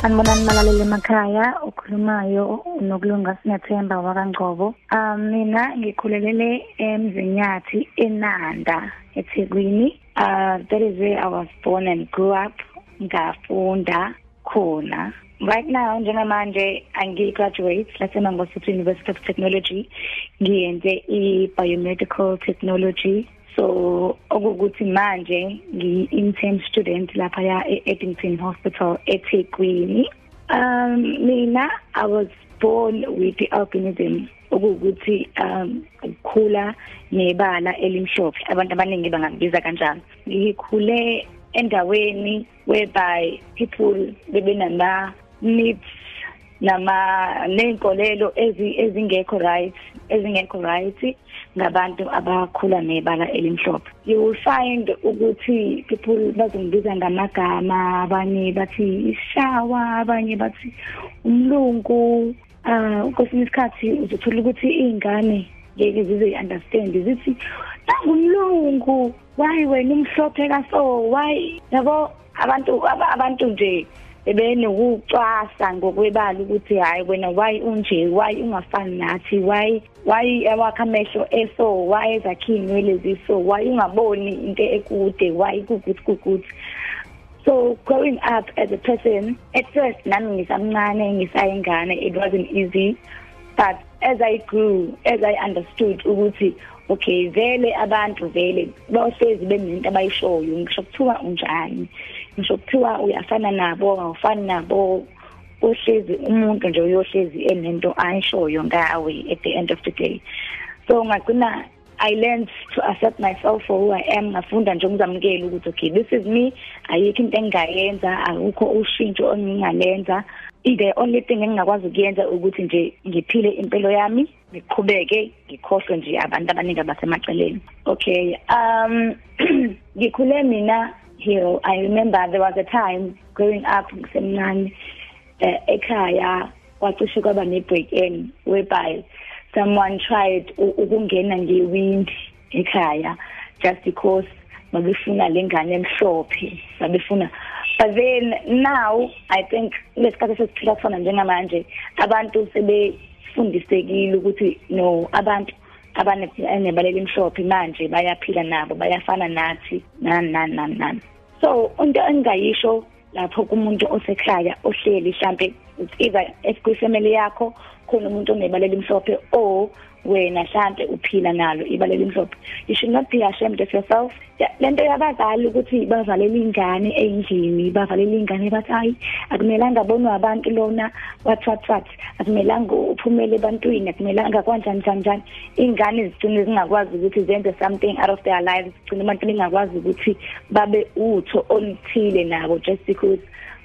Sanibonani malaleli emakhaya ukhulumayo nokulunga sinethemba wakangcobo. Um mina ngikhulelele emzinyathi eNanda eThekwini. Uh that is where I was born and grew up. Ngafunda khona. Right now njengamanje angigraduate laseMangosuthu University of Technology ngiyenze i-biomedical technology. So okukuthi manje ngi-intern student lapha ya e-Eddington Hospital eThekwini. Um mina i was born with the albinism okuwukuthi um ukukhula nebala elimhlophe. Abantu abaningi bangabiza kanjalo. Ngikhule endaweni whereby people bebenama needs nama nenkolelo ezingekho right ezingekho right ngabantu abakhula nebala elimhlophe. You will find ukuthi people bazongibiza ngamagama abanye bathi ishawa abanye bathi umlungu. Ah uh, kwesinye isikhathi uzothola ukuthi izingane ngeke zize understand zithi nangumlungu why wena umhlophe kaso? Why? Yabo abantu abantu nje ebenokucwasa ngokwebala ukuthi hayi wena why unje? Why ungafani nathi? Why why awakha amehlo eso? Why ezakhi inwele ziso? Why ungaboni into ekude? Why kukuthi kukuthi? So growing up as a person at first nami ngisamncane ngisayingane it wasn't easy. But as i grew as i understood ukuthi okay vele abantu vele bahlezi benento abayishoyo ngisho kuthiwa unjani? Ngisho kuthiwa uyafana nabo awufani nabo. Uhlezi umuntu nje uyohlezi enento ayishoyo ngawe at the end of the day. So ngagcina I learned to accept myself for who I am. Ngafunda nje ukuzamukela ukuthi okay this is me. Ayikho into engingayenza akukho ushintsho engingalenza. The only thing engingakwazi ukuyenza ukuthi nje ngiphile impilo yami ngiqhubeke ngikhohlwe nje abantu abaningi abasemaceleni. Okay um ngikhule mina hero i remember there was a time growing up ngisemncane uh, ekhaya kwacishe kwaba ne break in whereby someone tried ukungena ngewindi ekhaya just because babefuna lengane emhlophe babefuna but then now i think lesikhathi sesiphila kufana njengamanje abantu sebefundisekile ukuthi no abantu abanebaleli emhlophe manje bayaphila nabo bayafana nathi nani nani nani nani so into engayisho lapho kumuntu osekhaya ohleli mhlambe either esikufamily yakho khona umuntu onebaleli emhlophe o wena mhlambe uphila nalo ibala elimhlophe you should not be ashamed of yourself. Lento yabazali ukuthi bavalele ingane endlini bavalele ingane bathi hayi akumelanga bonwe abantu lona what what what akumelanga uphumele ebantwini akumelanga kanjani kanjani ingane zigcine zingakwazi ukuthi zenze something out of their lives zigcine abantu bengakwazi ukuthi babe utho oluthile nabo just because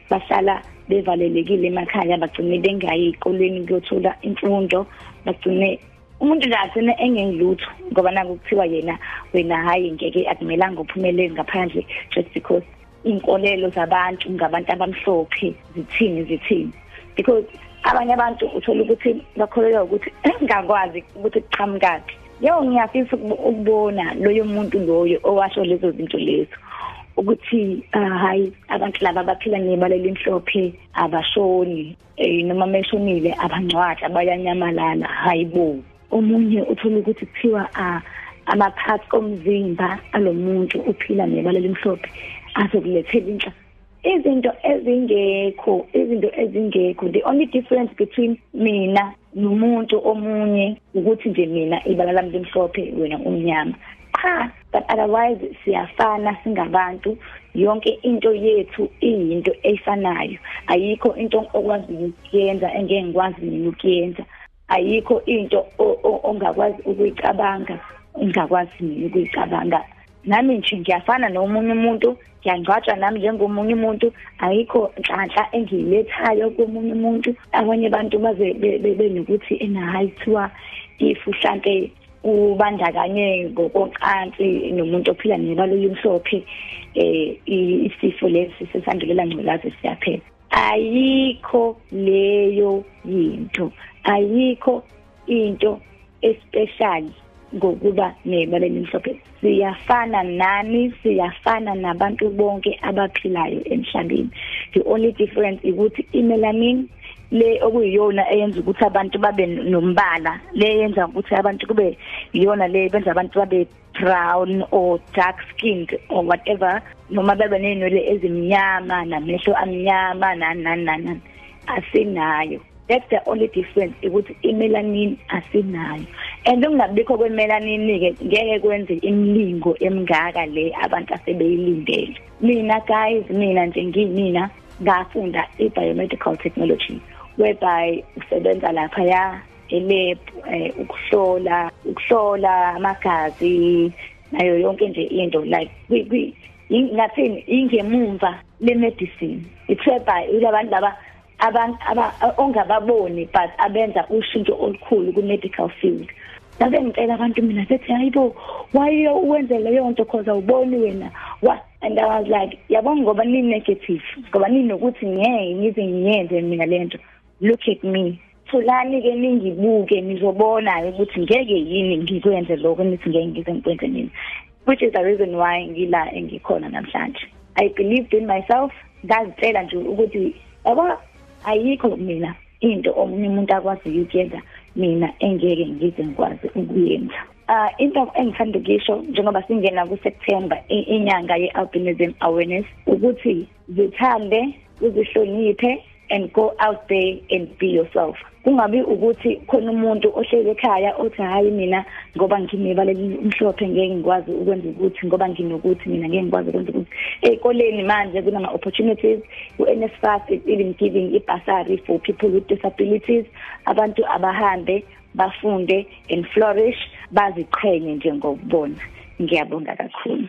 bahlala bevalelekile emakhaya bagcine bengayi ezikolweni kuyothola imfundo bagcine umuntu nje agcine engengilutho ngoba naku kuthiwa yena wena hayi ngeke akumelanga uphumelele ngaphandle just because inkolelo zabantu ngabantu abamhlophe zithini zithini. Because abanye abantu uthola ukuthi bakholelwa ukuthi ngakwazi ukuthi kuqhamukaphi yo ngiyafisa ukubona loyo muntu loyo owasho lezo zinto lezo. Ukuthi hayi abantu laba baphila nebala limhlophe abashoni eh noma meshonile abangcwatha bayanyamalala hayibo omunye uthola ukuthi kuthiwa ama-parts omzimba alomuntu uphila nebala limhlophe azokulethela inhla. Izinto ezingekho izinto ezingekho the only difference between mina nomuntu omunye ukuthi nje mina ibala lami limhlophe wena umnyama. Cha but otherwise siyafana singabantu. Yonke into yethu iyinto efanayo ayikho into okwazi ukuyenza engeke ngikwazi mina ukuyenza. Ayikho into ongakwazi ukuyicabanga ingakwazi mina ukuyicabanga. Nami nje ngiyafana nomunye umuntu ngiyangcwatshwa nami njengomunye umuntu. Ayikho nhlanhla engiyilethayo komunye umuntu. Abanye abantu baze benokuthi ena hayi kuthiwa if mhlambe ubandakanye ngokocansi nomuntu ophila nebalo yomhlophe eh isifo lesi sesandulela ngculazi siyaphela. Ayikho leyo yinto. Ayikho into especially ngokuba nebala elimhlophe siyafana nani siyafana nabantu bonke abaphilayo emhlabeni the only difference ukuthi imelanin le okuyiyona eyenza ukuthi abantu babe nombala. Le yenza ukuthi abantu kube iyona le benza abantu babe brown or dark skinned or whatever noma bebe nenwele ezimnyama namehlo amnyama nani nani nani asinayo. That's the only difference ukuthi imelanin asinayo. And ukungabikho kwemelanin ke ngeke kwenze imlingo emingaka le abantu asebeyilindele. Mina guys mina nje ngimina ngafunda i-biomedical technology. Whereby usebenza lapha ya elab eh, ukuhlola ukuhlola amagazi nayo yonke nje into. Like ngathini ingemumva le medicine it's whereby ilabantu laba abantu ongababoni but abenza ushintsho olukhulu ku medical field. Ngabe ngicela abantu mina sethi hayibo why uwenze leyo nto? Because awuboni wena. Wa and I was like yabona ngoba ni negative? Ngoba ninokuthi ngeke ngize ngiyenze mina lento look at me. Thulani ke ningibuke nizobona ukuthi ngeke yini ngikwenze lokho nithi ngeke ngize ngikwenze mina which is the reason why ngila engikhona namhlanje. I believed in myself. Ngazitshela nje ukuthi yabo ayikho mina into omunye umuntu akwaziyo ukuyenza mina engeke ngize ngikwazi ukuyenza. Uh into engithanda ukisho njengoba singena ku September inyanga ye albinism awareness ukuthi zithande uzihloniphe and go out there and be yourself. Kungabi ukuthi khona umuntu ohlele ekhaya othi hayi mina ngoba nginebala umhlophe ngeke ngikwazi ukwenza ukuthi ngoba nginokuthi mina ngeke ngikwazi ukwenza ukuthi. Ezikoleni manje kunama opportunities uNSFAS is even giving ibasari for people with disabilities. Abantu abahambe bafunde and flourish baziqhenye njengokubona ngiyabonga kakhulu.